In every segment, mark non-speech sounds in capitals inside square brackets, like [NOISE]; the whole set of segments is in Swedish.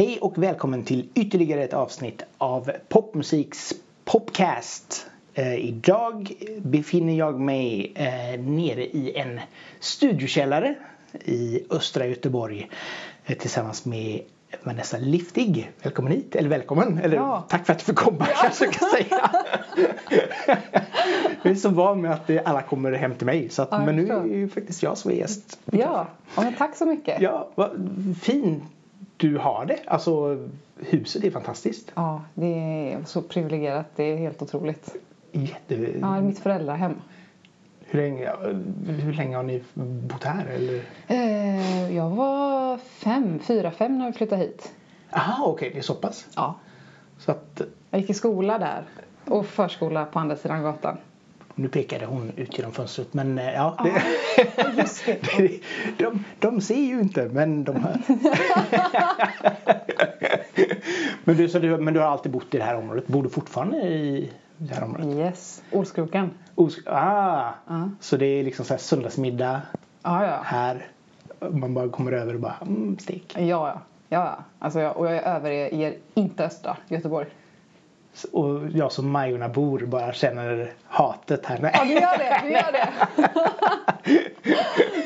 Hej och välkommen till ytterligare ett avsnitt av Popmusiks Popcast. Eh, idag befinner jag mig eh, nere i en studiokällare i östra Göteborg eh, tillsammans med Vanessa Liftig. Välkommen hit, eller välkommen, eller Ja. tack för att du fick komma Ja. kanske jag ska säga. [LAUGHS] jag är så van med att alla kommer hem till mig så att, Ja, men nu är ju faktiskt jag som är gäst. Ja, ja men tack så mycket. Ja, vad fin du har det. Alltså huset är fantastiskt. Ja, det är så privilegierat. Det är helt otroligt. Jätte... Ja, mitt föräldrahem. Hur, länge, hur länge har ni bott här? Eller? Eh, jag var fem, fyra, fem när vi flyttade hit. Aha, okej, det är så pass. Ja. Så att Jag gick i skola där och förskola på andra sidan gatan. Nu pekade hon ut genom fönstret men eh, ja, Ja, det, [LAUGHS] det. de, de ser ju inte men de hör. [LAUGHS] men, du, så du, men du har alltid bott i det här området? Bor du fortfarande i det här området? Yes, Olskroken. Os- ah, Ja. Så det är liksom så här söndagsmiddag Ja, ja. här. Man bara kommer över och bara mm, stek. Ja, ja. ja, ja. Alltså jag, och jag överger inte östra Göteborg. Och jag som Majorna-bor bara känner hatet här. Nej. Ja, du gör det. Du gör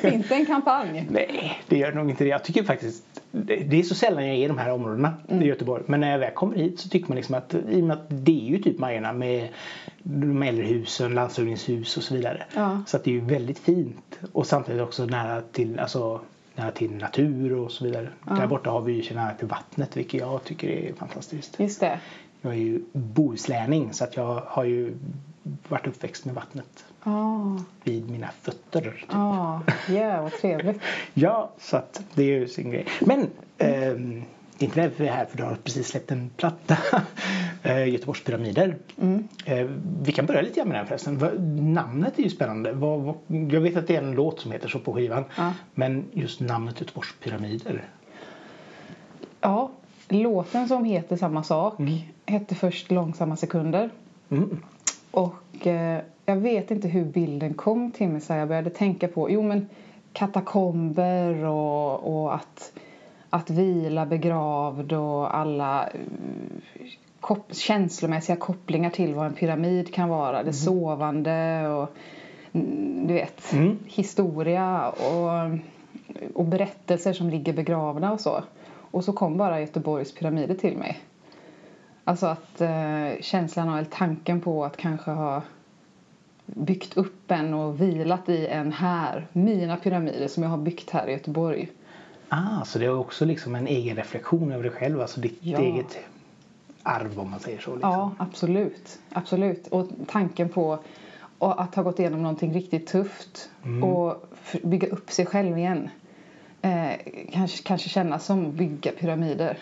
det. [LAUGHS] inte en kampanj. Nej, det gör nog inte det. Jag tycker faktiskt det är så sällan jag är i de här områdena i Göteborg. Men när jag väl kommer hit så tycker man liksom att i och med att det är ju typ Majorna med de äldre husen, landshövdingshus och så vidare. Ja. Så att det är ju väldigt fint och samtidigt också nära till, alltså, nära till natur och så vidare. Där borta har vi ju nära till vattnet vilket jag tycker är fantastiskt. Just det. Jag är ju bohuslänning så att jag har ju varit uppväxt med vattnet Ja, vid mina fötter. Typ. ja. Ja, vad trevligt. [LAUGHS] Ja, så att det är ju sin grej. Men ehm, det är inte därför vi är här för du har precis släppt en platta. [LAUGHS] eh, Göteborgs pyramider. Mm. Eh, vi kan börja lite grann med den förresten. Namnet är ju spännande. Jag vet att det är en låt som heter så på skivan. Ja. Men just namnet Göteborgs pyramider. Ja, låten som heter samma sak Mm. hette först Långsamma sekunder. Mm. Och eh, jag vet inte hur bilden kom till mig så jag började tänka på jo men katakomber och, och att, att vila begravd och alla eh, kop- känslomässiga kopplingar till vad en pyramid kan vara. Det sovande och mm, du vet Mm. historia och, och berättelser som ligger begravda och så. Och så kom bara Göteborgs pyramider till mig. Alltså att eh, känslan av, eller tanken på att kanske ha byggt upp en och vilat i en här. Mina pyramider som jag har byggt här i Göteborg. Ah, så det är också liksom en egen reflektion över dig själv. Alltså ditt Ja. eget arv om man säger så. Liksom. Ja, absolut. absolut. Och tanken på och att ha gått igenom någonting riktigt tufft och f- bygga upp sig själv igen. Eh, kanske, kanske kännas som att bygga pyramider.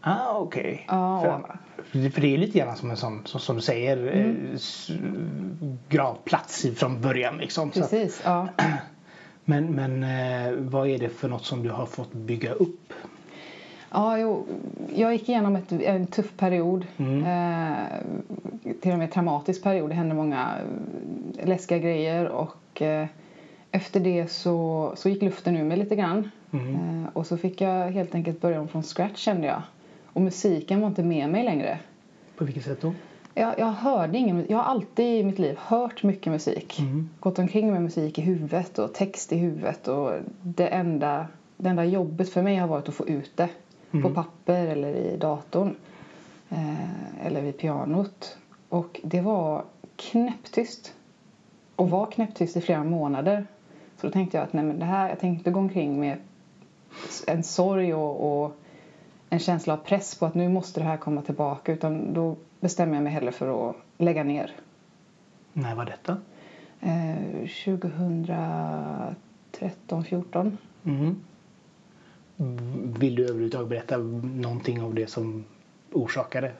Ah, okej. Ja, För, för det är lite grann som en sån, som, som du säger, Mm. eh, gravplats från början liksom. Precis, ja. [CLEARS THROAT] men men eh, vad är det för något som du har fått bygga upp? Ja, jo, jag gick igenom ett, en tuff period. Mm. Eh, till och med traumatisk period. Det hände många eh, läskiga grejer. Och eh, efter det så, så gick luften ur mig lite grann. Mm. Och så fick jag helt enkelt börja om från scratch kände jag. Och musiken var inte med mig längre. På vilket sätt då? Jag, jag hörde ingen Jag har alltid i mitt liv hört mycket musik. Mm. Gått omkring med musik i huvudet och text i huvudet. Och det enda, det enda jobbet för mig har varit att få ut det. På Mm. papper eller i datorn. Eh, eller vid pianot. Och det var knäpptyst. Och var knäpptyst i flera månader. Så då tänkte jag att nej men det här, jag tänkte gå omkring med en sorg och, och en känsla av press på att nu måste det här komma tillbaka. Utan då bestämmer jag mig hellre för att lägga ner. När var detta? Eh, 2013, 14. Mm. Vill du överhuvudtaget berätta någonting av det som orsakade?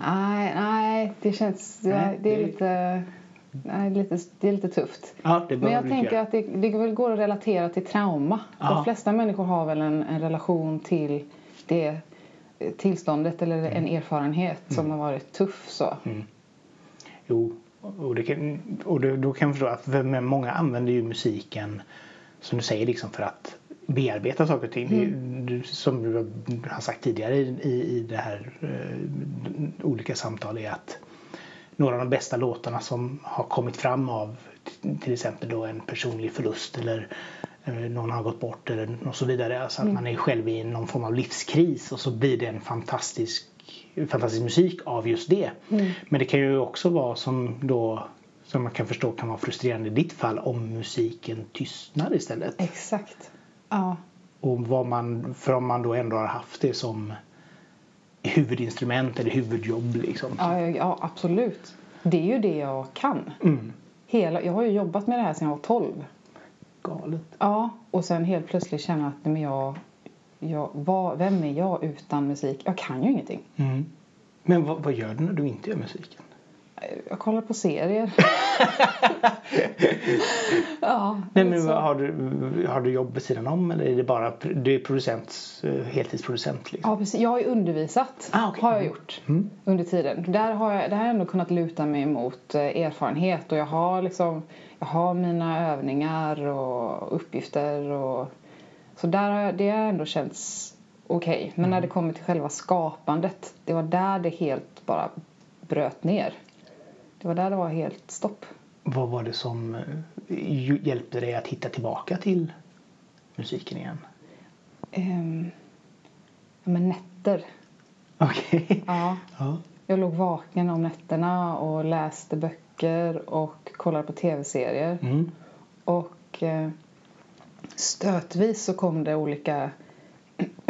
Nej, nej, det känns... Nej, det, är det- lite, nej, lite... Det är lite tufft. Ja, Men jag tänker göra. att det, det väl går att relatera till trauma. Ja. De flesta människor har väl en, en relation till det tillståndet eller en erfarenhet som har varit tuff. Så. Mm. Jo, och, kan, och det, då kan jag förstå att många använder ju musiken som du säger liksom för att bearbeta saker och ting. Mm. Som du har sagt tidigare i, i det här eh, olika samtal är att några av de bästa låtarna som har kommit fram av till exempel då en personlig förlust eller eh, någon har gått bort eller och så vidare. Alltså att mm. man är själv i någon form av livskris och så blir det en fantastisk, fantastisk musik av just det. Mm. Men det kan ju också vara som då som man kan förstå kan vara frustrerande i ditt fall om musiken tystnar istället. Exakt. Ja. Och vad man, för om man då ändå har haft det som huvudinstrument eller huvudjobb liksom. Ja, ja absolut. Det är ju det jag kan. Mm. Hela, jag har ju jobbat med det här sedan jag var 12. Galet. Ja, och sen helt plötsligt känna att men jag, jag, vad, vem är jag utan musik? Jag kan ju ingenting. Mm. Men vad, vad gör du när du inte gör musiken? Jag kollar på serier. [LAUGHS] ja, Nej, men har, du, har du jobb vid sidan om eller är det bara du är producent, eh, heltidsproducent? Liksom? Ja, precis. Jag har ju undervisat. Ah, okay. Har jag gjort mm. under tiden. Där har jag, där har jag ändå kunnat luta mig mot eh, erfarenhet och jag har liksom jag har mina övningar och uppgifter och så där har jag, det har ändå känts okej. Okay. Men mm. när det kommer till själva skapandet, det var där det helt bara bröt ner. Det var där det var helt stopp. Vad var det som eh, hjälpte dig att hitta tillbaka till musiken igen? Um, ja, men nätter. Okej. Okay. Ja. [LAUGHS] ja. Jag låg vaken om nätterna och läste böcker och kollade på tv-serier. Mm. Och eh, stötvis så kom det olika [CLEARS THROAT]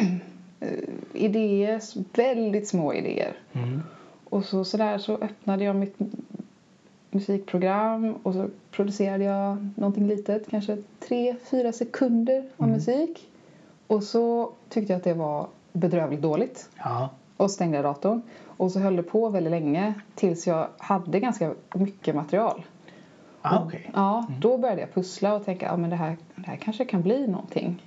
eh, idéer, väldigt små idéer. Mm. Och så, så där så öppnade jag mitt musikprogram och så producerade jag någonting litet, kanske tre, fyra sekunder av mm. musik. Och så tyckte jag att det var bedrövligt dåligt. Ja. Och stängde datorn. Och så höll det på väldigt länge tills jag hade ganska mycket material. Ah, okay. Ja, mm. då började jag pussla och tänka att ja, det, här, det här kanske kan bli någonting.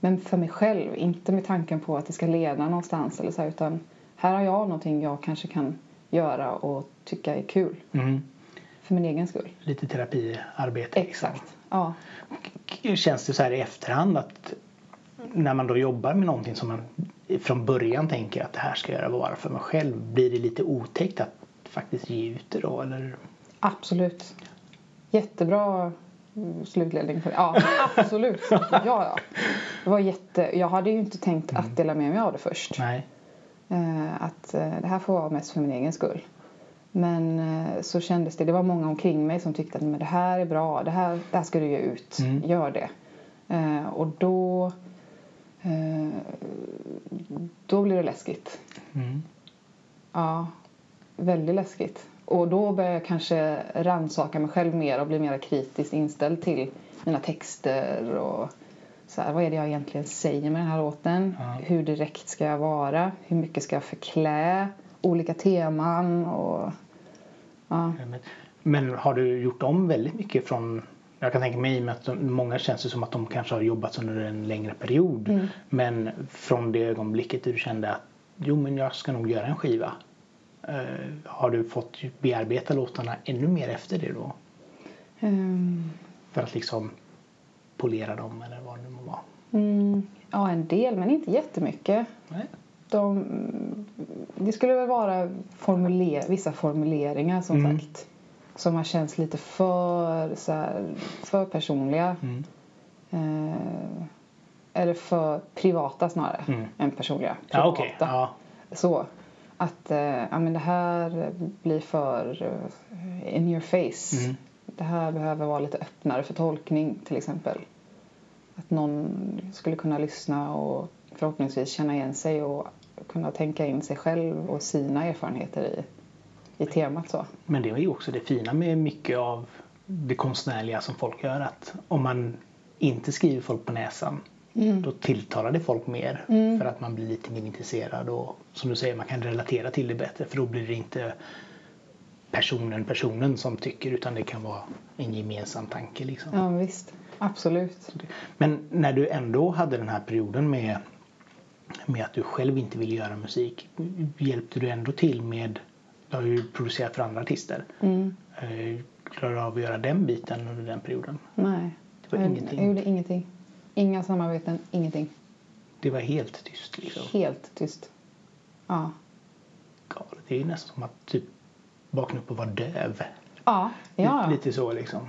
Men för mig själv, inte med tanken på att det ska leda någonstans eller så utan här har jag någonting jag kanske kan göra och tycka är kul. Mm för min egen skull. Lite terapiarbete. Exakt, ja. Känns det så här i efterhand att när man då jobbar med någonting som man från början tänker att det här ska jag göra för mig själv. Blir det lite otäckt att faktiskt ge ut det då eller? Absolut. Jättebra slutledning för det. Ja, absolut. [LAUGHS] ja, ja. Det var jätte... Jag hade ju inte tänkt att mm. dela med mig av det först. Nej. Eh, att eh, det här får vara mest för min egen skull. Men eh, så kändes det. Det var många omkring mig som tyckte att men det här är bra. Det här, det här ska du ge ut. Mm. Gör det. Eh, och då eh, då blir det läskigt. Mm. Ja, väldigt läskigt. Och då börjar jag kanske rannsaka mig själv mer och bli mer kritiskt inställd till mina texter och så här, vad är det jag egentligen säger med den här låten? Ja. Hur direkt ska jag vara? Hur mycket ska jag förklä? olika teman. Och, ja. Men har du gjort om väldigt mycket från jag kan tänka mig att många känns det som att de kanske har jobbat under en längre period. Mm. Men från det ögonblicket du kände att jo men jag ska nog göra en skiva. Uh, har du fått bearbeta låtarna ännu mer efter det då? Mm. För att liksom polera dem eller vad det må vara? Mm. Ja en del men inte jättemycket. Nej de, det skulle väl vara formuler, vissa formuleringar som mm. sagt som har känts lite för, så här, för personliga. Mm. Eh, eller för privata snarare mm. än personliga. Privata. Ja, okay. ja. Så. Att eh, ja, men det här blir för uh, in your face. Mm. Det här behöver vara lite öppnare för tolkning till exempel. Att någon skulle kunna lyssna och förhoppningsvis känna igen sig och kunna tänka in sig själv och sina erfarenheter i, i temat. Så. Men det är ju också det fina med mycket av det konstnärliga som folk gör att om man inte skriver folk på näsan mm. då tilltalar det folk mer mm. för att man blir lite mer intresserad och som du säger man kan relatera till det bättre för då blir det inte personen personen som tycker utan det kan vara en gemensam tanke. Liksom. Ja visst, absolut. Men när du ändå hade den här perioden med med att du själv inte vill göra musik hjälpte du ändå till med, du har ju producerat för andra artister. Mm. Eh, Klarar du av att göra den biten under den perioden? Nej, det var jag, ingenting. jag gjorde ingenting. Inga samarbeten, ingenting. Det var helt tyst liksom. Helt tyst. Ja. Galet. Det är ju nästan som att typ vakna upp och vara döv. Ja, ja. Lite, lite så liksom.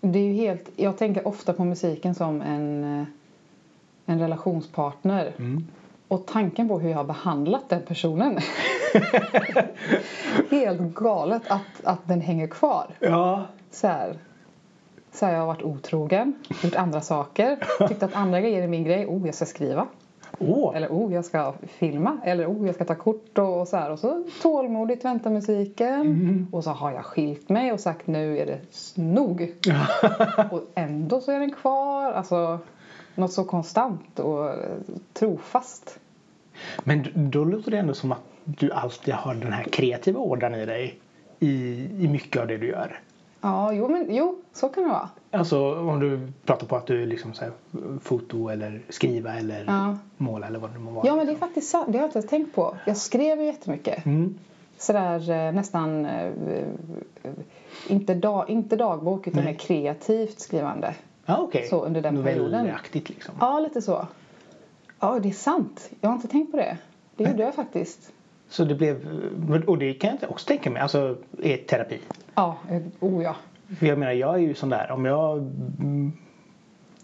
Det är helt, jag tänker ofta på musiken som en, eh, en relationspartner. Mm. Och tanken på hur jag har behandlat den personen. [LAUGHS] helt galet att, att den hänger kvar. Ja. Så här. Så här, jag har varit otrogen, gjort andra saker, tyckt att andra grejer är min grej. Oh, jag ska skriva. Åh. Eller oh, jag ska filma. Eller oh, jag ska ta kort och, och så här. Och så tålmodigt vänta musiken. Och så har jag skilt mig och sagt nu är det nog. och ändå så är den kvar. Alltså något så konstant och eh, trofast. Men då låter det ändå som att du alltid har den här kreativa ådran i dig. I, I mycket av det du gör. Ja, jo, men jo, så kan det vara. Alltså om du pratar på att du liksom så här, foto eller skriva eller Ja. måla eller vad det må vara. Ja, men det är liksom. faktiskt sant. Det har jag inte tänkt på. Jag skrev ju jättemycket. Mm. Sådär eh, nästan, eh, inte, dag, inte dagbok utan mer kreativt skrivande. Ja, okej. Så under den perioden. Liksom. Ja, lite så. Ja, det är sant. Jag har inte tänkt på det. Det gjorde jag faktiskt. Så det blev, och det kan jag också tänka mig, alltså är terapi. Ja, eh, oh ja. För jag menar, jag är ju sån där, om jag mm,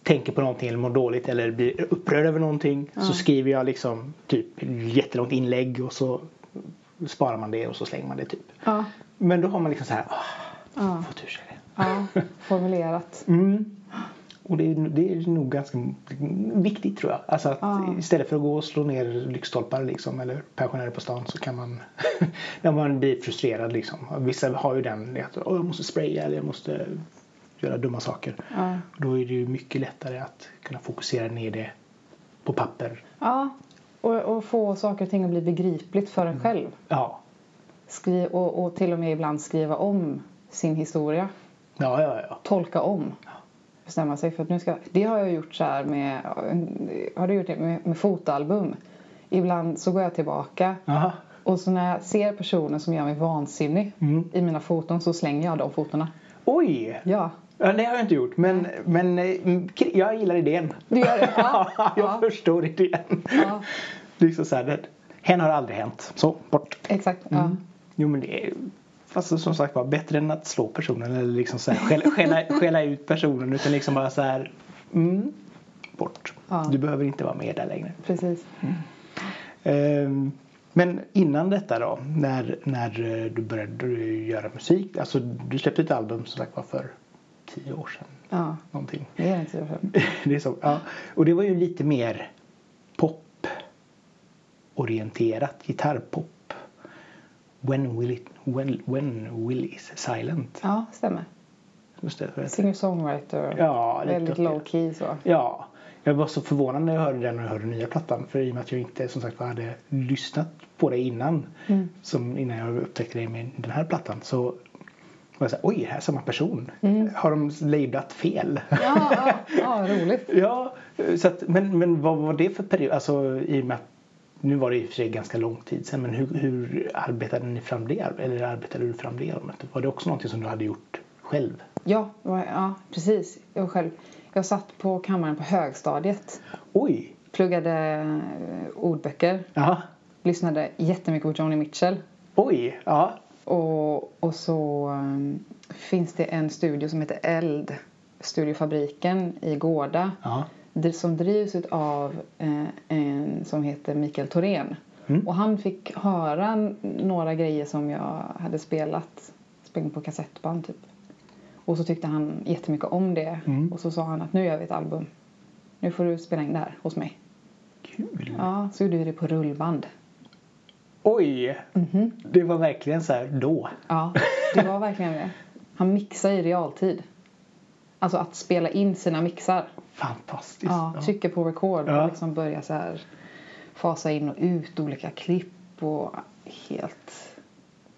tänker på någonting eller mår dåligt eller blir upprörd över någonting så skriver jag liksom typ jättelångt inlägg och så sparar man det och så slänger man det typ. Ja, Men då har man liksom så här, åh, ja, fått ur sig. Ja. formulerat. Mm. Och det är, det är nog ganska viktigt tror jag. Alltså att Ja. istället för att gå och slå ner lyktstolpar liksom, eller pensionärer på stan så kan man [LAUGHS] när man blir frustrerad liksom. Vissa har ju den att "Åh, jag måste spraya eller jag måste göra dumma saker. Ja. Då är det ju mycket lättare att kunna fokusera ner det på papper. Ja, och, och få saker och ting att bli begripligt för en själv. Ja, Skri och, och till och med ibland skriva om sin historia. Ja, ja. ja. Tolka om. Bestämma sig för att nu ska... Det har jag gjort så här med... Har du gjort det med, med fotoalbum? Ibland så går jag tillbaka Aha. och så när jag ser personer som gör mig vansinnig Mm. i mina foton så slänger jag de fotona. Oj! Ja. Ja, det har jag inte gjort men, men eh, jag gillar idén. Du gör det? [LAUGHS] Ja. jag ja. förstår idén. ja. Liksom så här, det, hen har aldrig hänt. Så, bort. Exakt. Ja. Mm. Jo men det är fast som sagt var bättre än att slå personen eller liksom så här, skälla, skälla, skälla ut personen utan liksom bara så här mm, bort. Ja. Du behöver inte vara med där längre. Precis. Ehm, men innan detta då, när, när eh, du började göra musik, alltså du släppte ett album som sagt var för tio år sedan. Ja. Någonting. Det är inte så. [LAUGHS] det är så, ja. Och det var ju lite mer pop orienterat, gitarrpop. When will, it, when, when will is silent. Ja, stämmer. Singer-songwriter. Ja, Väldigt åt det. low key så. Ja, jag var så förvånad när jag hörde den och jag hörde nya plattan. För i och med att jag inte som sagt hade lyssnat på det innan. Mm. Som innan jag upptäckte det med den här plattan. Så var jag så här, oj, här är samma person. Mm. Har de lablat fel? Ja, ja, ja, roligt. [LAUGHS] ja, så att, men, men vad var det för period? Alltså i och med att nu var det i och för sig ganska lång tid sedan. Men hur, hur arbetade ni fram det? Eller arbetade du fram det? Var det också någonting som du hade gjort själv? Ja, ja, precis. Jag själv. Jag satt på kammaren på högstadiet. Oj! Pluggade eh, ordböcker. Jaha. Lyssnade jättemycket på Joni Mitchell. Oj! Ja. Och, och så um, finns det en studio som heter Eld. Studiofabriken i Gårda. Ja. Det- Som drivs av eh, en som heter Mikael Thorén. Mm. Och han fick höra några grejer som jag hade spelat. Spelat på kassettband typ. Och så tyckte han jättemycket om det. Mm. Och så sa han att nu gör vi ett album. Nu får du spela in det här hos mig. Kul! Ja, så gjorde vi det på rullband. Oj! Mhm. Det var verkligen så här då. Ja, det var verkligen det. Han mixar i realtid. Alltså att spela in sina mixar. Fantastiskt. Ja, trycka på record och liksom börja så här fasa in och ut olika klipp och helt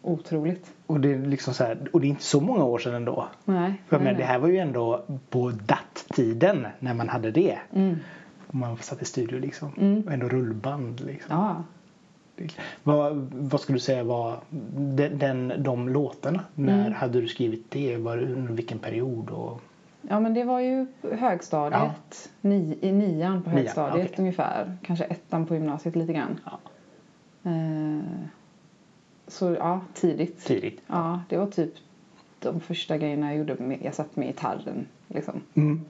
otroligt. Och, det är liksom så här, och det är inte så många år sedan ändå. Nej. För nej, men det nej. här var ju ändå på DAT-tiden när man hade det. Mm. Man satt i studio liksom. Mm. Och ändå rullband liksom. Ja. Vad, vad skulle du säga var den, den, de låtarna? När Mm. hade du skrivit det? Var det under vilken period? Och... Ja, men det var ju högstadiet. Ni, I nian på Nian, högstadiet okej. ungefär. Kanske ettan på gymnasiet lite grann. Ja. Eh, så ja, tidigt. Tidigt. Ja, det var typ de första grejerna jag gjorde. Med, jag satt med gitarren liksom. Mm.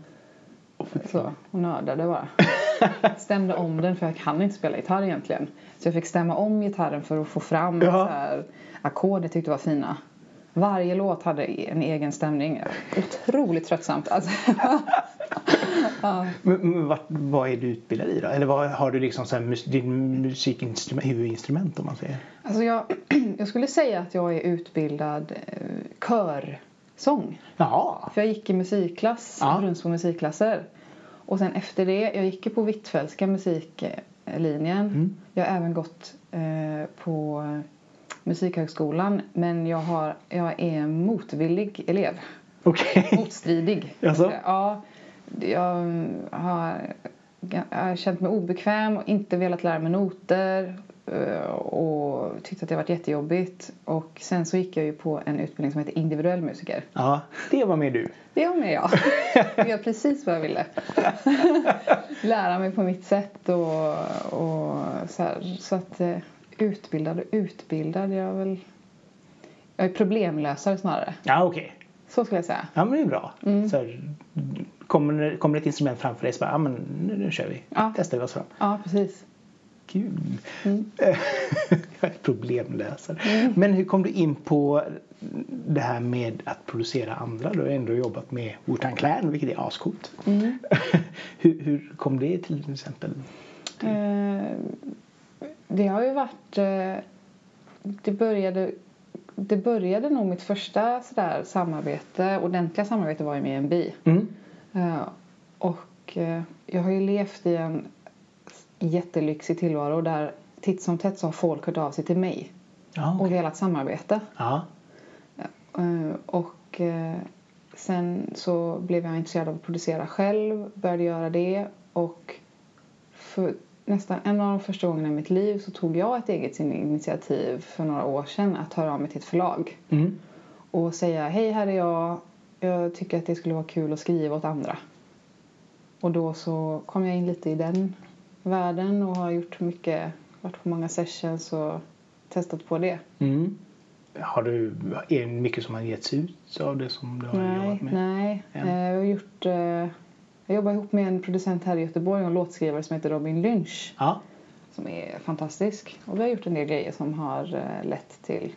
Så, och nördade bara. [LAUGHS] Stämde om den för jag kan inte spela gitarr egentligen. Så jag fick stämma om gitarren för att få fram Ja. ackord jag tyckte var fina. Varje låt hade en egen stämning. Otroligt tröttsamt. Alltså. [LAUGHS] ja. Men, men vad, vad är du utbildad i då? Eller vad, har du liksom så här, mus, din musikinstrument, huvudinstrument om man säger? Alltså jag, [CLEARS THROAT] jag skulle säga att jag är utbildad eh, körsång. Jaha. För jag gick i musikklass, Ja. Brunnsbo musikklasser. Och sen efter det, jag gick på Hvitfeldtska musiklinjen. Mm. Jag har även gått eh, på Musikhögskolan. Men jag, har, jag är en motvillig elev. Okej. Motstridig. Jaså? Ja, jag har, jag har känt mig obekväm och inte velat lära mig noter. eh, Och tyckte att det varit jättejobbigt. Och sen så gick jag ju på en utbildning som heter individuell musiker. Ja, det var med du. Det var med jag. Jag gör precis vad jag ville. [LAUGHS] Lära mig på mitt sätt och, och så här. Så att eh, utbildad och utbildad, jag är väl... Jag är problemlösare snarare. Ja, okej. Så skulle jag säga. Ja, men det är bra. Mm. Så här, kommer, kommer ett instrument framför dig så bara, ja men nu, nu kör vi. Ja. Testar vi oss fram. Ja, precis. Kul. Mm. [LAUGHS] Jag är problemlösare. Men hur kom du in på det här med att producera andra? Du har ändå jobbat med Wu-Tang Clan, vilket är ascoolt. Mm. [LAUGHS] hur, hur kom det till exempel? Eh, det har ju varit... Eh, det började... Det började nog mitt första sådär samarbete, ordentliga samarbete var ju med EMB. Mm. Eh, och eh, jag har ju levt i en jättelyxig tillvaro där titt som tätt så har folk hört av sig till mig Ja, och okej. velat samarbeta. ja. Eh, och sen så blev jag intresserad av att producera själv, började göra det och för nästan en av de första gångerna i mitt liv så tog jag ett eget initiativ för några år sedan att höra av mig till ett förlag Mm. och säga hej här är jag, jag tycker att det skulle vara kul att skriva åt andra. Och då så kom jag in lite i den världen och har gjort mycket, varit på många sessions och testat på det. Mm. Har du, är det mycket som har getts ut av det som du har Nej, jobbat med? nej. Ja. Eh, Jag har gjort, eh, jag jobbar ihop med en producent här i Göteborg och en låtskrivare som heter Robin Lynch Ja. som är fantastisk. Och vi har gjort en del grejer som har eh, lett till,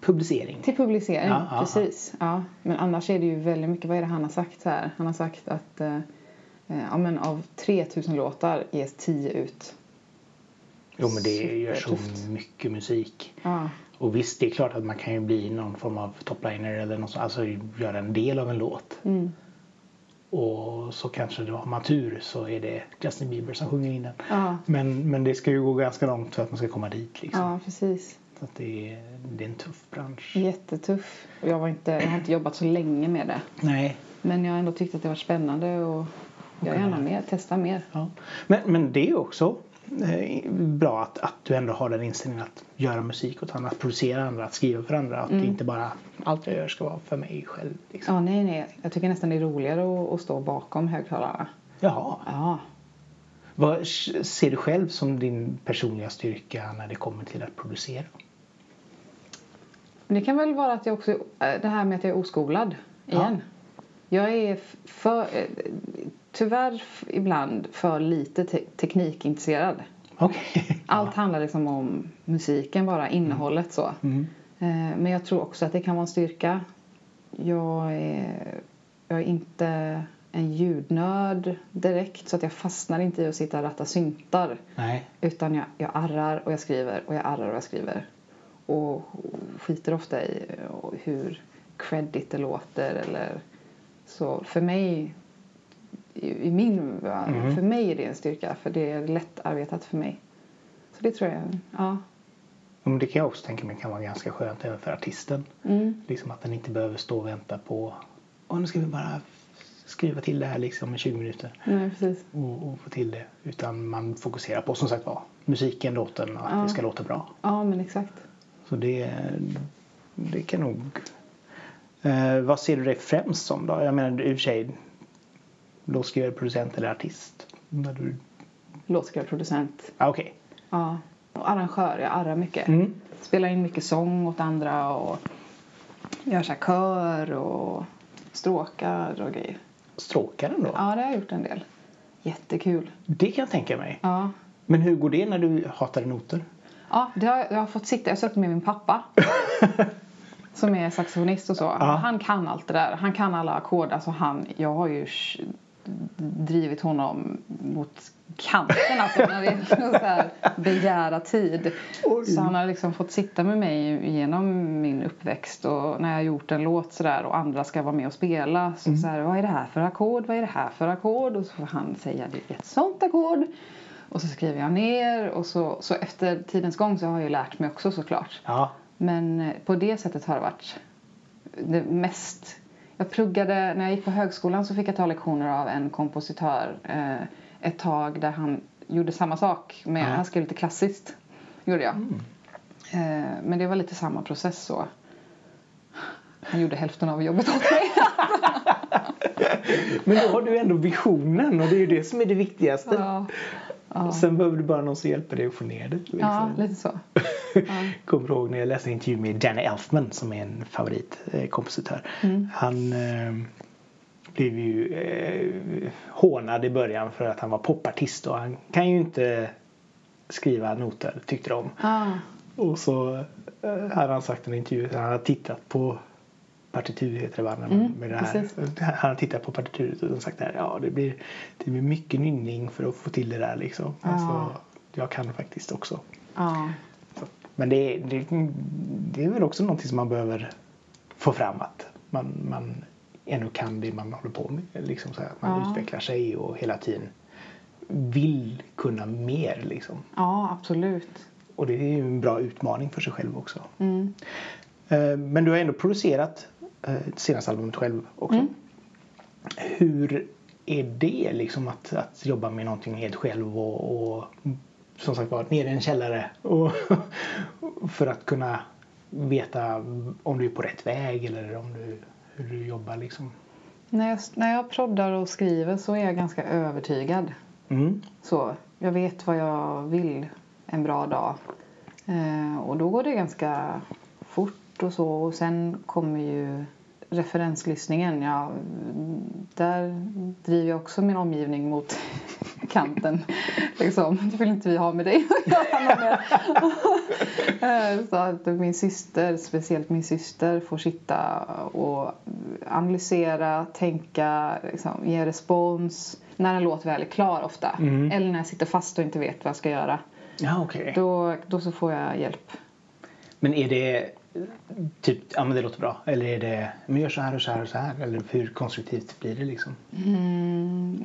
Publicering. till publicering. Ja, ja, Precis. Ja. Men annars är det ju väldigt mycket, vad är det han har sagt här? Han har sagt att eh, eh, ja, men av 3000 låtar ges 10 ut. Jo men det gör så mycket musik. Ja, Och visst, det är klart att man kan ju bli någon form av topliner eller något sånt, alltså göra en del av en låt. mm. Och så kanske då har man tur så är det Justin Bieber som sjunger in den. ja, Men, men det ska ju gå ganska långt för att man ska komma dit liksom. ja precis. Så att det, är, det är en tuff bransch. Jättetuff. Och jag, var inte, jag har inte jobbat så länge med det. Nej. Men jag har ändå tyckt att det var spännande och jag är gärna med, testa mer. Ja. Men, men det också bra att, att du ändå har den inställningen att göra musik åt andra, att producera andra, att skriva för andra. Att det inte bara allt jag gör ska vara för mig själv. Liksom. Ja, nej, nej. Jag tycker nästan det är roligare att, att stå bakom högtalarna. Jaha. Ja. Vad ser du själv som din personliga styrka när det kommer till att producera? Det kan väl vara att jag också, äh, det här med att jag är oskolad igen. Jag är för, eh, tyvärr ibland för lite te- teknikintresserad. Okej. [LAUGHS] Allt handlar liksom om musiken bara, innehållet så. Mm. Eh, Men jag tror också att det kan vara en styrka. Jag är, jag är inte en ljudnörd direkt så att jag fastnar inte i att sitta och ratta syntar. Nej. Utan jag, jag arrar och jag skriver och jag arrar och jag skriver. Och skiter ofta i eh, hur credit det låter eller så. För mig, i min Mhm. för mig är det en styrka för det är lättarbetat för mig. Så det tror jag, ja. Ja, Men det kan jag också tänka mig kan vara ganska skönt även för artisten. Mm. Liksom att den inte behöver stå och vänta på Åh, nu ska vi bara skriva till det här liksom i 20 minuter Nej, precis. och, och få till det. Utan man fokuserar på som sagt var musiken, låten och att Ja. det ska låta bra. Ja, men exakt. Så det, det kan nog Eh, vad ser du dig främst som då? Jag menar i och för sig låtskrivare, producent eller artist? När du... Låtskriven producent. Ah, Okej. Ja. Och arrangör. Jag arrar mycket. Mm. Spelar in mycket sång åt andra och gör så här kör och stråkar och grejer. Stråkaren då? Ja, det har jag gjort en del. Jättekul. Det kan jag tänka mig. Ja. Men hur går det när du hatar noter? Ja, det har, jag har fått sitta. Jag har suttit med min pappa. [LAUGHS] som är saxofonist och så. Han kan allt det där. Han kan alla ackord. Alltså han, jag har ju drivit honom mot kanten alltså när det är så här begära tid. Oj. Så han har liksom fått sitta med mig genom min uppväxt och när jag har gjort en låt sådär och andra ska vara med och spela så, så här, vad är det här för ackord, vad är det här för ackord och så får han säga det är ett sånt ackord och så skriver jag ner och så, så efter tidens gång så har jag ju lärt mig också såklart. Ja. Men på det sättet har det varit det mest... Jag pluggade, när jag gick på högskolan så fick jag ta lektioner av en kompositör eh, ett tag där han gjorde samma sak. Med, Ja. Han skrev lite klassiskt, gjorde jag. Mm. Eh, men det var lite samma process så. Han gjorde hälften av jobbet åt mig. [LAUGHS] Men då har du ändå visionen och det är ju det som är det viktigaste. ja. Ja. Sen behöver du bara någon som hjälper dig att få ner det. Liksom. ja, lite så. [LAUGHS] Kommer ihåg när jag läste en intervju med Danny Elfman som är en favoritkompositör. Mm. Han eh, blev ju eh, hånad i början för att han var popartist och han kan ju inte skriva noter tyckte de. Ah. Och så eh, hade han sagt i en intervju att han hade tittat på partitur heter det va? När man, Mm, med det här. Han hade tittat på partituret och sagt att ja, det, blir, det blir mycket nynning för att få till det där liksom. Ja. Alltså, jag kan faktiskt också. Ja. Så. Men det, det, det är väl också någonting som man behöver få fram att man, man ännu kan det man håller på med. Liksom så här, man Ja. utvecklar sig och hela tiden vill kunna mer liksom. ja, absolut. Och det är ju en bra utmaning för sig själv också. Mm. Eh, Men du har ändå producerat senaste albumet själv också. Mm. Hur är det liksom att, att jobba med någonting helt själv och, och som sagt var nere i en källare och [LAUGHS] för att kunna veta om du är på rätt väg eller om du, hur du jobbar liksom. När, jag, när jag proddar och skriver så är jag ganska övertygad. Mm. Så, jag vet vad jag vill en bra dag. Eh, och då går det ganska fort och så. Och sen kommer ju referenslyssningen. Ja, där driver jag också min omgivning mot [LAUGHS] kanten. Liksom. Det vill inte vi ha med dig att göra [LAUGHS] Så att min syster, speciellt min syster, får sitta och analysera, tänka, liksom, ge respons när en låt väl är klar ofta. Mm. Eller när jag sitter fast och inte vet vad jag ska göra. Ja, okej. Då, då så får jag hjälp. Men är det typ, ja men det låter bra. Eller är det, men gör så här och så här och så här. Eller hur konstruktivt blir det liksom? Mm,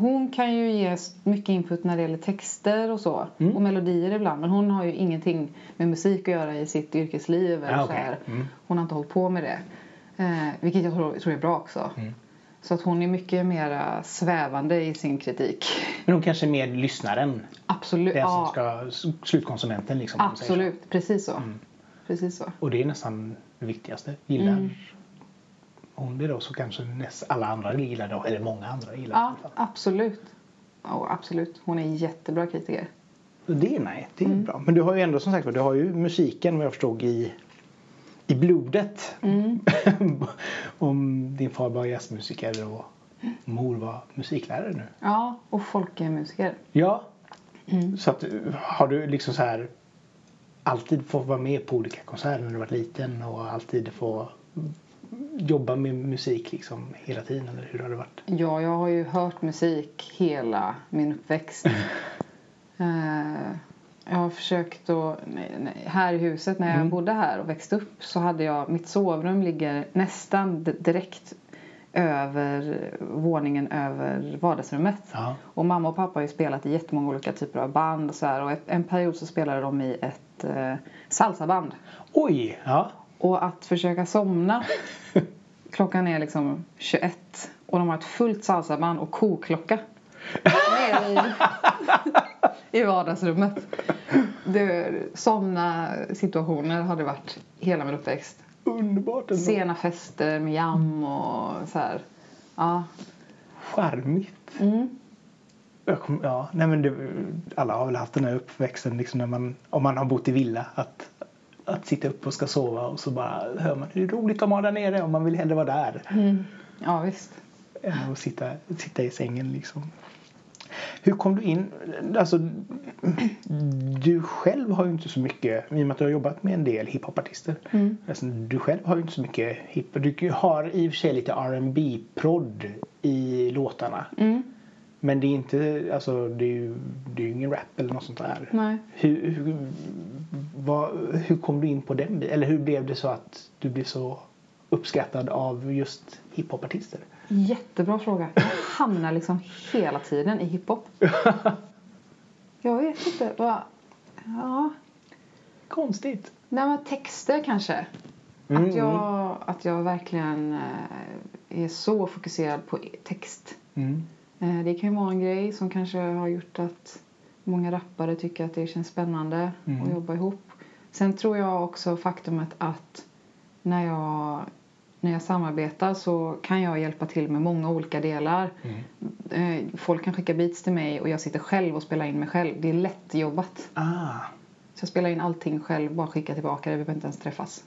hon kan ju ge mycket input när det gäller texter och så. Mm. Och melodier ibland. Men hon har ju ingenting med musik att göra i sitt yrkesliv. Eller Ja, så okej. här. Mm. Hon har inte hållit på med det. Eh, vilket jag tror, tror är bra också. Mm. Så att hon är mycket mer svävande i sin kritik. Men hon kanske är mer lyssnaren. Absolut. Den som Ja, ska, slutkonsumenten liksom. så. absolut. Precis så. Mm. Precis så. Och det är nästan det viktigaste. Gillar Mm. hon det då så kanske näst, alla andra gillar det. Eller många andra gillar det. Ja, absolut. Ja, absolut. Hon är en jättebra kritiker. Det är nej, det är Mm. bra. Men du har ju ändå som sagt du har ju musiken vad jag förstod i, i blodet. Mm. [LAUGHS] Om din far var jazzmusiker och mor var musiklärare nu. Ja, och folk är musiker. Ja. Mm. Så att, har du liksom så här alltid fått vara med på olika konserter när du varit liten och alltid få jobba med musik liksom hela tiden eller hur har det varit? Ja, jag har ju hört musik hela min uppväxt. [LAUGHS] Eh, jag har försökt att... Här i huset, när jag Mm. bodde här och växte upp så hade jag... Mitt sovrum ligger nästan direkt över våningen över vardagsrummet. Ja. Och mamma och pappa har ju spelat i jättemånga olika typer av band och så här. Och en period så spelade de i ett eh, salsaband. Oj! Ja. Och att försöka somna. [LAUGHS] Klockan är liksom 21 och de har ett fullt salsaband och koklocka. Nere [LAUGHS] i, i vardagsrummet. Det, somna situationer har det varit hela min uppväxt. Underbart ändå. Sena fester med jam och så här. Ja. Charmigt. Mm. Kom, ja, nej men det, alla har väl haft den här uppväxten liksom när man, om man har bott i villa. Att, att sitta upp och ska sova och så bara hör man hur roligt de har där nere och man vill hellre vara där. Mm. Ja, visst. Än att sitta, sitta i sängen liksom. Hur kom du in? Alltså, du själv har ju inte så mycket, i och med att du har jobbat med en del hiphopartister. Mm. Alltså, du själv har ju inte så mycket hiphop. Du har i och för sig lite R&B prodd i låtarna. Mm. Men det är inte, alltså det är ju, det är ju ingen rap eller något sånt där. Nej. Hur, hur, vad, hur kom du in på den? Eller hur blev det så att du blev så uppskattad av just hiphopartister? Jättebra fråga. Jag hamnar liksom hela tiden i hiphop. [LAUGHS] Jag vet inte. Vad... Ja. Konstigt. Nej, men texter kanske. Mm, Att, jag, att jag verkligen eh, är så fokuserad på text. Mm. Eh, Det kan ju vara en grej som kanske har gjort att många rappare tycker att det känns spännande Mm. att jobba ihop. Sen tror jag också faktumet att när jag, när jag samarbetar så kan jag hjälpa till med många olika delar. Mm. Eh, Folk kan skicka beats till mig och jag sitter själv och spelar in mig själv. Det är lättjobbat. Ah, Så jag spelar in allting själv, bara skickar tillbaka det. Vi behöver inte ens träffas.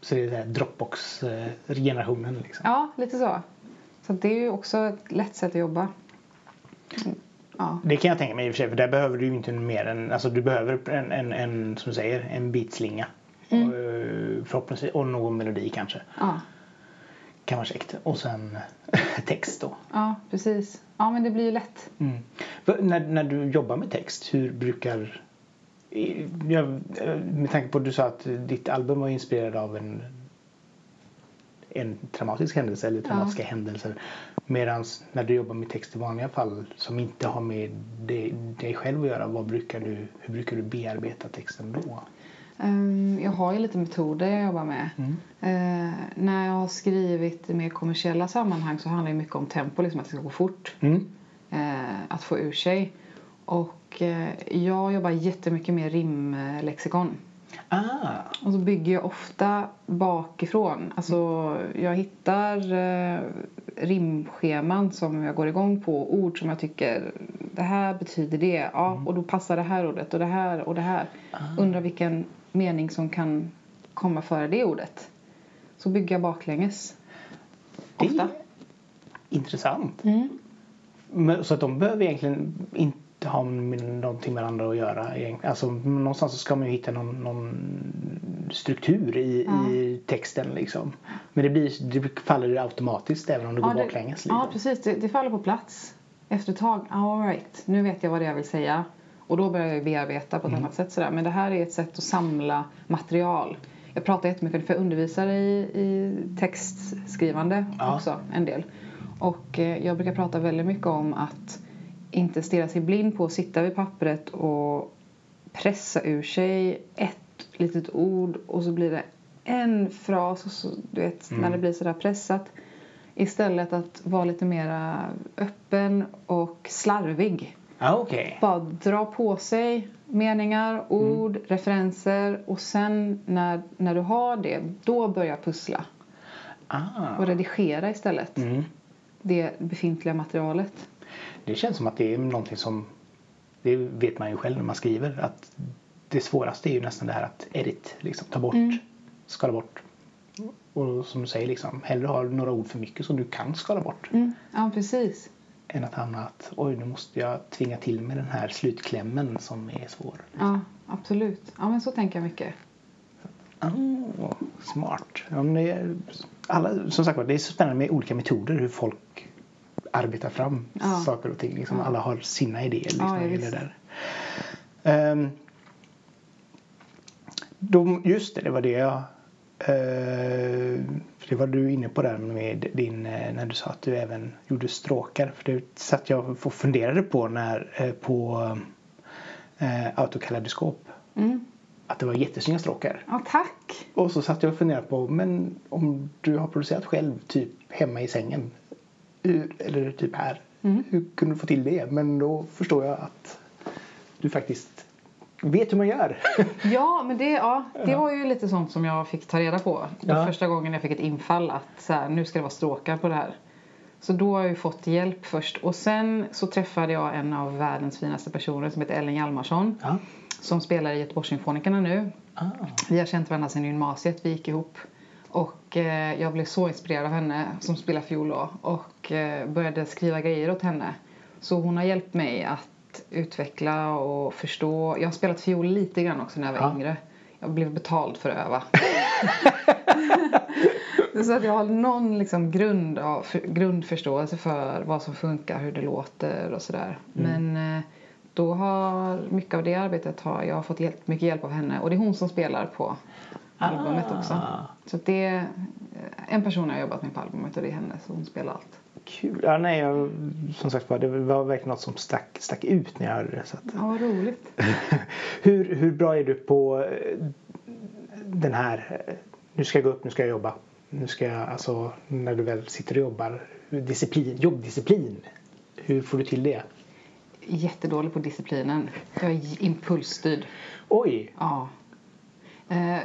så det är Dropbox-generationen liksom. Ja, lite så. Så det är ju också ett lätt sätt att jobba. Ja. Det kan jag tänka mig i och för sig för där behöver du ju inte mer än, alltså du behöver en, en, en som du säger, en beatslinga. Mm. Och, eh, förhoppningsvis, och någon melodi kanske. Ja. Kan vara käckt. Och sen [LAUGHS] text då. ja, precis. Ja, men det blir ju lätt. Mm. När, när du jobbar med text, hur brukar... Jag, eh, med tanke på att du sa att ditt album var inspirerad av en, en traumatisk händelse eller traumatiska händelser. Medan när du jobbar med text i vanliga fall som inte har med dig, dig själv att göra, vad brukar du, hur brukar du bearbeta texten då? Ehm, Jag har ju lite metoder jag jobbar med. Mm. Eh, när jag har skrivit i mer kommersiella sammanhang så handlar det mycket om tempo, liksom att det ska gå fort. Mm. Eh, att få ur sig. Och eh, jag jobbar jättemycket med rimlexikon. Ah, Och så bygger jag ofta bakifrån. Alltså jag hittar eh, rimscheman som jag går igång på. Ord som jag tycker, det här betyder det. Ja, och då passar det här ordet och det här och det här. Undrar vilken mening som kan komma före det ordet. Så bygger jag baklänges. det Ofta. är intressant. Mm. Så att de behöver egentligen inte ha någonting med varandra att göra. Alltså, någonstans så ska man ju hitta någon, någon struktur i, Ja. i texten. Liksom. Men det, blir, det faller automatiskt även om det går det, baklänges. Liksom. ja, precis. Det, det faller på plats. Efter ett tag, all right, nu vet jag vad det är jag vill säga. Och då börjar jag bearbeta på ett annat sätt. Sådär. Men det här är ett sätt att samla material. Jag pratar jättemycket, för jag undervisar i, i textskrivande Ja. också en del. Och eh, jag brukar prata väldigt mycket om att inte stirra sig blind på att sitta vid pappret och pressa ur sig ett litet ord och så blir det en fras och så, du vet, när det blir sådär pressat. Istället att vara lite mera öppen och slarvig. Ja, okej. Bara dra på sig meningar, ord, referenser och sen när, när du har det, då börja pussla Ah. och redigera istället Mm. det befintliga materialet. Det känns som att det är någonting som det vet man ju själv när man skriver att det svåraste är ju nästan det här att edit, liksom, ta bort, Mm. skala bort. Och som du säger, liksom, hellre ha några ord för mycket som du kan skala bort. Mm. Ja, precis. Än att hamna att oj nu måste jag tvinga till med den här slutklämmen som är svår. Ja, absolut. Ja, men så tänker jag mycket. Oh, smart. Ja, är, alla, som sagt det är så spännande med olika metoder hur folk arbetar fram Ja. saker och ting. Liksom, Ja. Alla har sina idéer. Liksom, Ja, det där. Ehm, de, just det, det var det jag det var du inne på där med din, eh, när du sa att du även gjorde stråkar. För det satt jag och funderade på när, eh, på eh, autokaleidoskop. Mm. Att det var jättesnygga stråkar. Ja, tack! Och så satt jag och funderade på, men om du har producerat själv typ hemma i sängen. Eller typ här. Mm. Hur kunde du få till det? Men då förstår jag att du faktiskt vet hur man gör. [LAUGHS] Ja, men det, ja, det var ju lite sånt som jag fick ta reda på. Ja. Första gången jag fick ett infall att så här, nu ska det vara stråkar på det här. Så då har jag ju fått hjälp först. Och sen så träffade jag en av världens finaste personer som heter Ellen Hjalmarsson. Ja. Som spelar i Göteborgssymfonikerna nu. Ah. Vi har känt varandra sedan gymnasiet, vi gick ihop. Och eh, jag blev så inspirerad av henne som spelar fiol då. Och eh, började skriva grejer åt henne. Så hon har hjälpt mig att utveckla och förstå. Jag har spelat fiol lite grann också när jag var Ja. yngre. Jag blev betald för att öva. [LAUGHS] så att jag har någon liksom grund av, för, grundförståelse för vad som funkar, hur det låter och sådär. Men eh, då har mycket av det arbetet har jag fått hjälp, mycket hjälp av henne. Och det är hon som spelar på albumet också. Så det är en person jag har jobbat med på albumet och det är henne. Så hon spelar allt. Kul. Ja, nej, jag, som sagt var, det var verkligen något som stack, stack ut när jag hörde det. Så att. Ja, vad roligt. [LAUGHS] hur, hur bra är du på eh, den här, eh, nu ska jag gå upp, nu ska jag jobba. Nu ska jag, alltså när du väl sitter och jobbar, disciplin, jobbdisciplin. Hur får du till det? Jättedålig på disciplinen. Jag är impulsstyrd. Oj! Ja. Eh,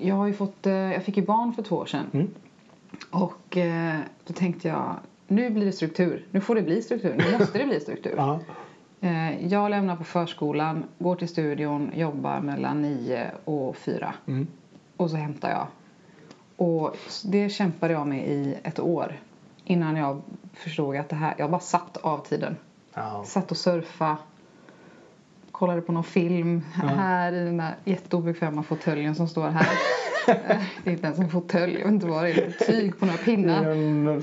jag har fått, jag fick ju barn för två år sedan. Mm. Och då tänkte jag, nu blir det struktur. Nu får det bli struktur. Nu måste det bli struktur. [LAUGHS] Ja. Eh, jag lämnar på förskolan, går till studion, jobbar mellan nio och fyra. Mm. Och så hämtar jag. Och det kämpade jag med i ett år. Innan jag förstod att det här, jag bara satt av tiden. Ja. Satt och surfa. Kollade på någon film. Här i den där jätteobekväma fåtöljen som står här. Eh, [LAUGHS] det är inte ens en fåtölj, jag vet inte vad det är. Ett tyg på några pinnar.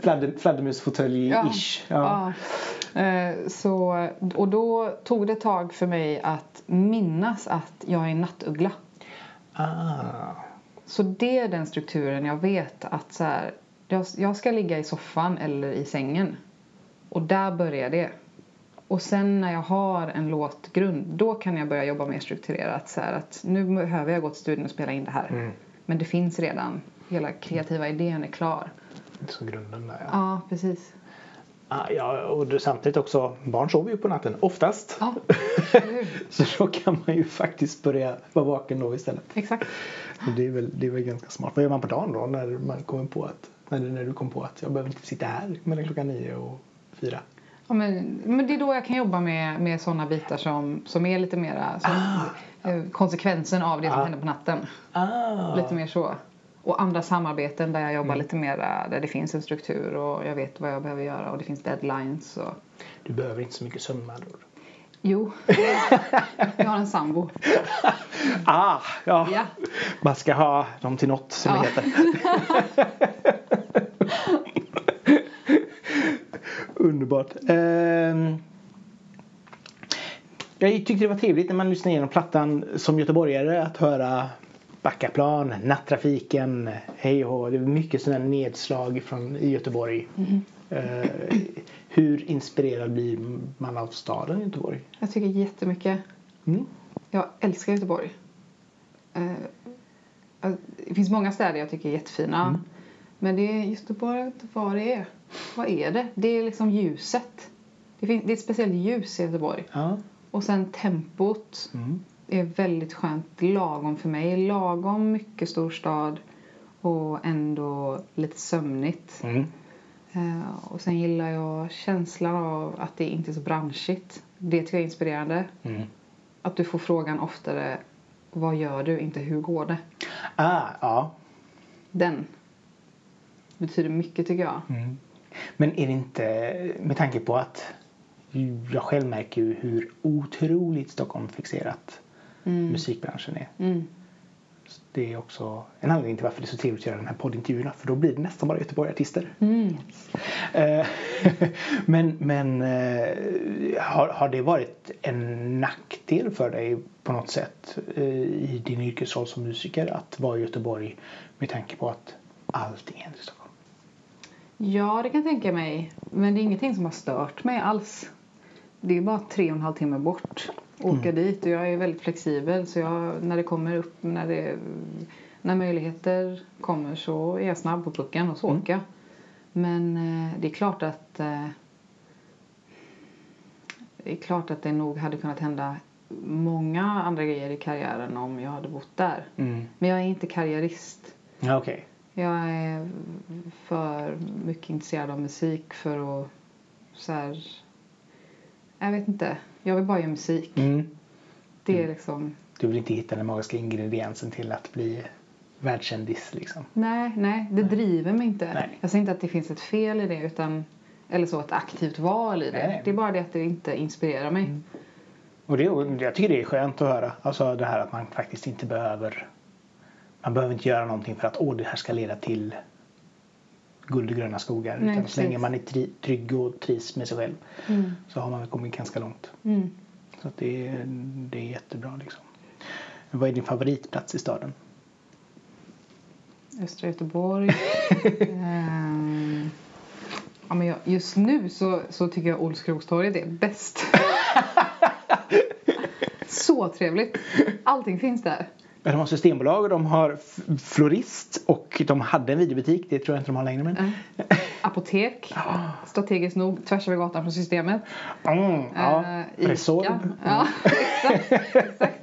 Fladder, fladdermusfåtölj-ish. Ja. Ja. Eh, Så, och då tog det ett tag för mig att minnas att jag är nattuggla. Ah. Så det är den strukturen jag vet att så här, jag ska ligga i soffan eller i sängen. Och där börjar det. Och sen när jag har en låtgrund, då kan jag börja jobba mer strukturerat. Så att nu behöver jag gå till studion och spela in det här. Mm. Men det finns redan. Hela kreativa idén är klar. Så grunden där ja. Ja, precis. Ah, ja och samtidigt också, barn sover ju på natten oftast. Ja? [LAUGHS] Så då kan man ju faktiskt börja vara vaken då istället. Exakt. Det, är väl, det är väl ganska smart. Vad gör man på dagen då när man kommer på att när, när du kom på att jag behöver inte sitta här mellan klockan nio och fyra? Ja, men, men det är då jag kan jobba med, med sådana bitar som, som är lite mera som, eh, konsekvensen av det som Ah. händer på natten. Ah. Lite mer så. Och andra samarbeten där jag jobbar Mm. lite mer där det finns en struktur och jag vet vad jag behöver göra och det finns deadlines. Och... Du behöver inte så mycket sömn med andra ord. Jo, [LAUGHS] jag har en sambo. Ah, ja. Ja. Man ska ha dem till något som Ja. det heter. [LAUGHS] Underbart. Ehm, jag tyckte det var trevligt när man lyssnade igenom plattan som göteborgare att höra Backaplan, Nattrafiken, hej och. Det är mycket sådana nedslag från i Göteborg. Eh, hur inspirerad blir man av staden Göteborg? Jag tycker jättemycket. Mm. Jag älskar Göteborg. Eh, eh, det finns många städer jag tycker är jättefina. Mm. Men det är Göteborg, vad det är. Vad är det? Det är liksom ljuset. Det, finns, det är ett speciellt ljus i Göteborg. Ja. Och sen tempot Mm. är väldigt skönt. Lagom för mig. Lagom mycket storstad och ändå lite sömnigt. Mm. Eh, och sen gillar jag känslan av att det inte är så branschigt. Det tycker jag är inspirerande. Mm. Att du får frågan oftare vad gör du, inte hur går det? Ah, ja. Den betyder mycket tycker jag. Mm. Men är det inte, med tanke på att jag själv märker ju hur otroligt Stockholmsfixerat musikbranschen är. Mm. Det är också en anledning till varför det är så trevligt att göra de här poddintervjuerna för då blir det nästan bara Göteborgartister. Mm. Eh, [LAUGHS] men men eh, har, har det varit en nackdel för dig på något sätt eh, i din yrkesroll som musiker att vara i Göteborg med tanke på att allting händer i Stockholm? Ja, det kan jag tänka mig. Men det är ingenting som har stört mig alls. Det är bara tre och en halv timme bort. Åka dit och jag är väldigt flexibel så jag, när det kommer upp, när, det, när möjligheter kommer så är jag snabb på pucken och så åker jag. Men eh, det är klart att eh, det är klart att det nog hade kunnat hända många andra grejer i karriären om jag hade bott där. Mm. Men jag är inte karriärist. Okej. Jag är för mycket intresserad av musik för att så här, Jag vet inte. Jag vill bara göra musik. Mm. Det är liksom... Du vill inte hitta den magiska ingrediensen till att bli världskändis liksom? Nej, nej, det driver mig inte. Nej. Jag säger inte att det finns ett fel i det utan eller så ett aktivt val i det. Nej. Det är bara det att det inte inspirerar mig. Och det, jag tycker det är skönt att höra. Alltså det här att man faktiskt inte behöver man behöver inte göra någonting för att åh, det här ska leda till guld och gröna skogar. Nej, utan så länge man är tri, trygg och trivs med sig själv Mm. så har man kommit ganska långt. Mm. Så det, är, det är jättebra liksom. Vad är din favoritplats i staden? Östra Göteborg. [LAUGHS] Ehm, ja, men jag, just nu så, så tycker jag Olskrogstorget är bäst. [LAUGHS] så trevligt. Allting finns där. De har Systembolag och de har florist och de hade en videobutik. Det tror jag inte de har längre. Men... Mm. Apotek. [LAUGHS] Strategiskt nog tvärs över gatan från systemet. Mm, ja. Eh. Resorb. Ja, [LAUGHS] exakt. exakt.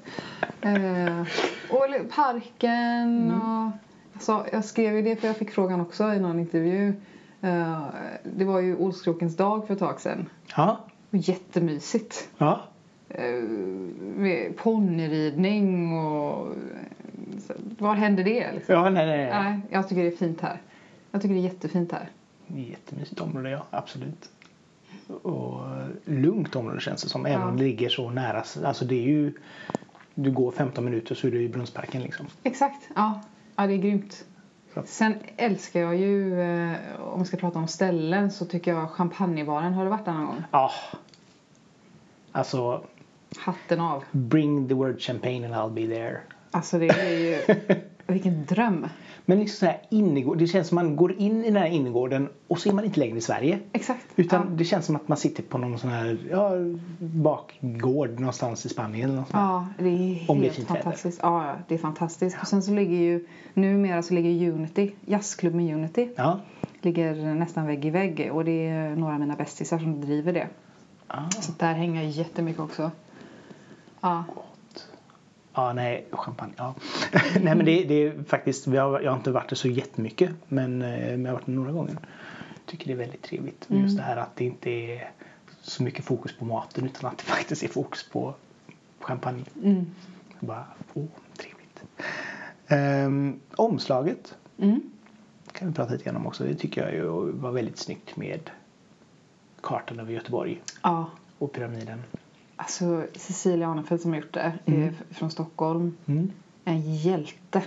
Eh, och parken och... Alltså, jag skrev ju det för jag fick frågan också i någon intervju. Eh, det var ju Olskrokens dag för ett tag sedan. Ja. Och jättemysigt. ja. Eh, ponnyridning och... Så, var händer det liksom? Ja, nej, nej, nej. Nej, jag tycker det är fint här. Jag tycker det är jättefint här. Jättemysigt område, ja. Absolut. Och lugnt område känns det som. Även om det ligger så nära. Alltså det är ju... Du går 15 minuter så är du i Brunnsparken liksom. Exakt, ja. Ja, det är grymt. Så. Sen älskar jag ju, eh, om vi ska prata om ställen, så tycker jag champagnebaren. Har du varit där någon gång? Ja. Alltså, Hatten av. bring the word champagne and I'll be there. Alltså det är ju, [LAUGHS] vilken dröm. Men liksom så här innergård, det känns som man går in i den här innergården och så är man inte längre i Sverige. Exakt. Utan ja. det känns som att man sitter på någon sån här ja, bakgård någonstans i Spanien. Eller. Ja, det är Om det är helt fint väder. fantastiskt. Ja, ja, det är fantastiskt. Och sen så ligger ju, numera så ligger Unity, jazzklubben Unity, Ja. ligger nästan vägg i vägg. Och det är några av mina bästisar som driver det. Ah. Så där hänger jag jättemycket också. Ja. Ja, nej, champagne. Ja. [LAUGHS] nej, men det, det är faktiskt, vi har, jag har inte varit där så jättemycket. Men, eh, men jag har varit där några gånger. Tycker det är väldigt trevligt. Just det här att det inte är så mycket fokus på maten utan att det [LAUGHS] faktiskt är fokus på champagne. Mm. Bara, åh, trevligt. Ehm, omslaget Mm. kan vi prata lite grann om också. Det tycker jag ju var väldigt snyggt med kartan över Göteborg Ja. och pyramiden. Alltså Cecilia Arnefelt som har gjort det Mm. är från Stockholm. Mm. En hjälte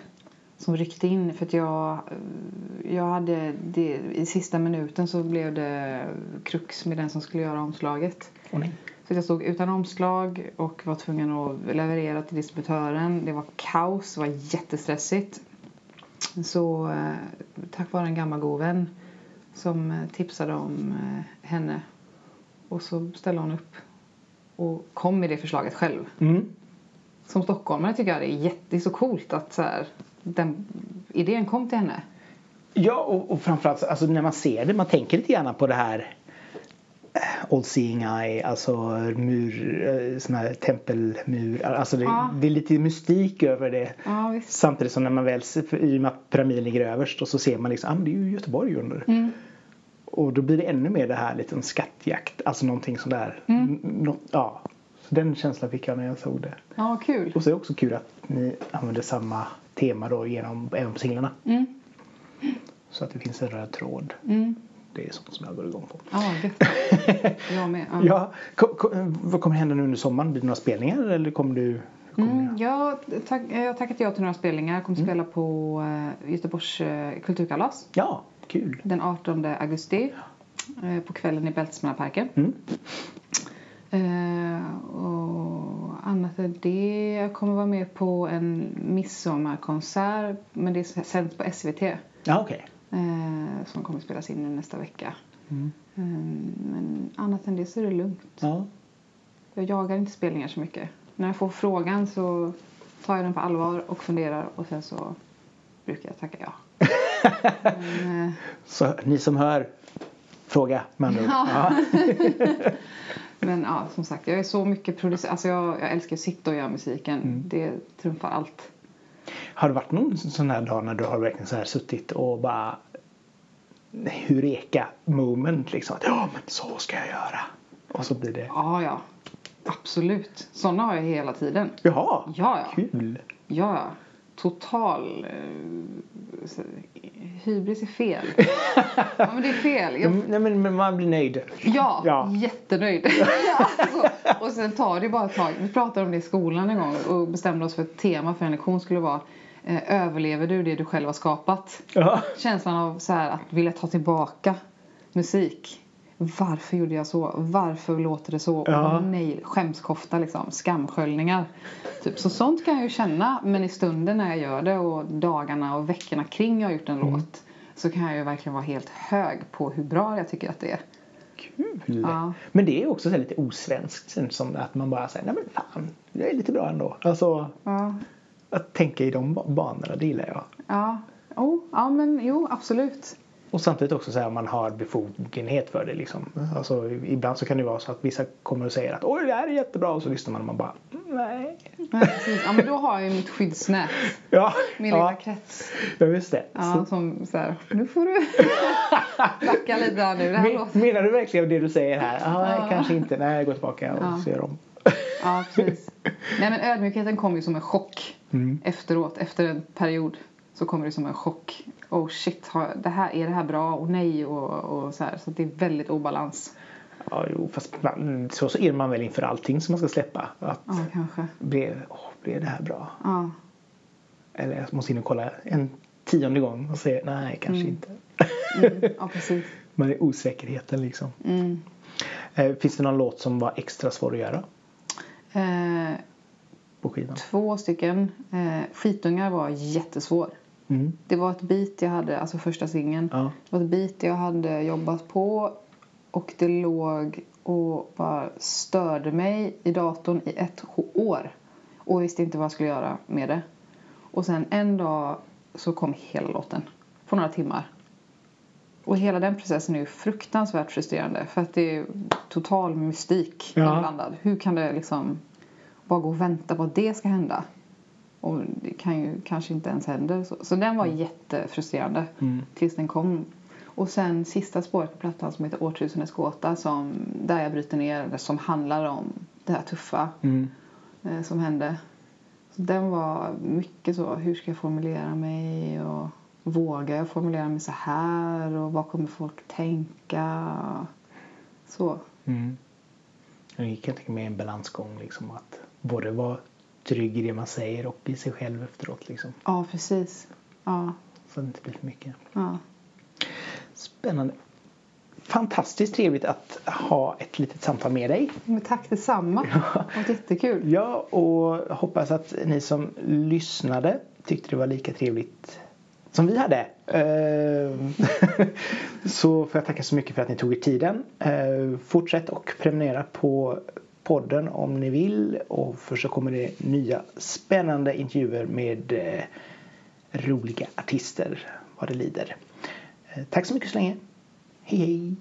som ryckte in för att jag, jag hade det, i sista minuten så blev det krux med den som skulle göra omslaget. Nej. Så jag stod utan omslag och var tvungen att leverera till distributören. Det var kaos, det var jättestressigt. Så eh, tack vare en gammal god vän som eh, tipsade om eh, henne och så ställde hon upp och kom med det förslaget själv. Mm. Som stockholmare tycker jag det är, jätte, det är så coolt att så här, den idén kom till henne. Ja, och, och framförallt alltså, när man ser det, man tänker lite grann på det här eh, Old Seeing Eye, alltså mur, eh, sån här tempelmur. Alltså det, Ja. det är lite mystik över det. Ja. Samtidigt som när man väl ser, i och med att pyramiden ligger överst och så ser man liksom, ah, men det är ju Göteborg under. Mm. Och då blir det ännu mer det här liten skattjakt, alltså någonting sådär. Mm. N- Något, ja. Så den känslan fick jag när jag såg det. Ja, kul. Och så är det också kul att ni använder samma tema då genom, även på singlarna. Mm. Så att det finns en röd tråd. Mm. Det är sånt som jag går igång på. Ja, gött. [LAUGHS] Jag med. Ja. Ja, ko- ko- vad kommer hända nu under sommaren? Blir det några spelningar eller kommer du? Mm, jag, tack, jag har tackat ja till några spelningar. Jag kommer Mm. spela på eh, Göteborgs eh, kulturkalas Ja, kul. den 18 augusti eh, på kvällen i Bältesmannaparken. Mm. Eh, och annat än det, jag kommer vara med på en midsommarkonsert men det sänds på SVT Ja, okej. eh, som kommer spelas in nu nästa vecka. Mm. Eh, men annat än det så är det lugnt. Ja. Jag jagar inte spelningar så mycket. När jag får frågan så tar jag den på allvar och funderar och sen så brukar jag tacka ja. Men, [LAUGHS] Så ni som hör, fråga med andra. Ja. [LAUGHS] Men ja, som sagt, jag är så mycket producent. Alltså jag, jag älskar att sitta och göra musiken. Mm. Det trumfar allt. Har det varit någon sån här dag när du har verkligen så här suttit och bara Eureka moment liksom. Att, ja men så ska jag göra. Och så blir det. Ja, ja. Absolut. Sådana har jag hela tiden. Jaha. Ja, ja. Kul. Ja, ja. Total... Eh, hybris är fel. [LAUGHS] ja, men det är fel. Jag, Nej men, men man blir nöjd. ja, Ja. jättenöjd. [LAUGHS] alltså. Och sen tar det bara ett tag. Vi pratade om det i skolan en gång och bestämde oss för ett tema för en lektion skulle vara eh, Överlever du det du själv har skapat? Ja. Känslan av så här, att vilja ta tillbaka musik. Varför gjorde jag så? Varför låter det så? Ja. Åh nej, skämskofta liksom. Skamsköljningar. Typ. Så sånt kan jag ju känna. Men i stunden när jag gör det och dagarna och veckorna kring jag har gjort en låt. Så kan jag ju verkligen vara helt hög på hur bra jag tycker att det är. Kul. Ja. Men det är också så lite osvenskt. Som att man bara säger nej men fan. Det är lite bra ändå. Alltså Ja, att tänka i de ba- banorna det gillar jag. ja. Oh, ja men jo absolut. Och samtidigt också så här man har befogenhet för det liksom. Alltså ibland så kan det vara så att vissa kommer och säger att oj det här är jättebra och så lyssnar man och man bara "Mm, nej. Precis. ja men då har jag ju mitt skyddsnät. [LAUGHS] Ja, Min lilla ja, krets. ja just det. Ja, som så här, nu får du [LAUGHS] backa lite här nu. Det här men, låter... menar du verkligen det du säger här? Ah, nej, Ja. kanske inte. Nej, jag går tillbaka och Ja. ser om. Ja, precis. [LAUGHS] Nej, men ödmjukheten kom ju som en chock Mm. efteråt. Efter en period så kommer det som en chock. Oh shit, har, det här, är det här bra? Och nej och, och så här. Så det är väldigt obalans. Ja, jo, fast man, så, så är man väl inför allting som man ska släppa. Att Ja, kanske. blir, åh, blir det här bra? Ja, Eller jag måste in och kolla en tionde gång och säga nej, kanske Mm. inte. mm, ja precis. [LAUGHS] Man är osäkerheten liksom. Mm. Eh, finns det någon låt som var extra svår att göra Eh, två stycken. Eh, Skitungar var jättesvår. Mm. Det var ett beat jag hade, alltså första singeln. Ja. Det var ett beat jag hade jobbat på och det låg och bara störde mig i datorn i ett år. Och visste inte vad jag skulle göra med det. Och sen en dag så kom hela låten på några timmar. Och hela den processen är ju fruktansvärt frustrerande för att det är total mystik Ja. inblandad. Hur kan det liksom bara gå och vänta på att det ska hända? Och det kan ju kanske inte ens händer. Så, så den var jättefrustrerande Mm. tills den kom. Och sen sista spåret på plattan som heter Årtusendets gåta som, där jag bryter ner som handlar om det här tuffa Mm. eh, som hände. Så den var mycket så, hur ska jag formulera mig och vågar jag formulera mig så här och vad kommer folk tänka? Så. Mm. Jag kan tänka mig en balansgång liksom att både vara trygg i det man säger och i sig själv efteråt liksom. Ja, precis. Ja, Så det inte blir för mycket. ja. Spännande. Fantastiskt trevligt att ha ett litet samtal med dig. Men tack detsamma. [LAUGHS] Det var jättekul. Ja, och hoppas att ni som lyssnade tyckte det var lika trevligt som vi hade. Eh, [LAUGHS] så får jag tacka så mycket för att ni tog er tiden. Eh, Fortsätt och prenumerera på podden om ni vill. Och för så kommer det nya spännande intervjuer med eh, roliga artister vad det lider. Eh, Tack så mycket så länge. Hej hej!